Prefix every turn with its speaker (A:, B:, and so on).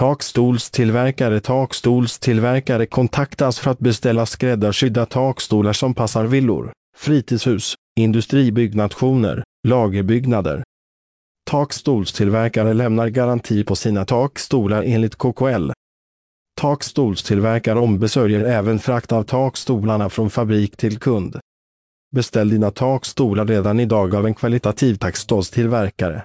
A: Takstolstillverkare Takstolstillverkare kontaktas för att beställa skräddarsydda takstolar som passar villor, fritidshus, industribyggnationer, lagerbyggnader. Takstolstillverkare lämnar garanti på sina takstolar enligt KKL. Takstolstillverkare ombesörjer även frakt av takstolarna från fabrik till kund. Beställ dina takstolar redan idag av en kvalitativ takstolstillverkare.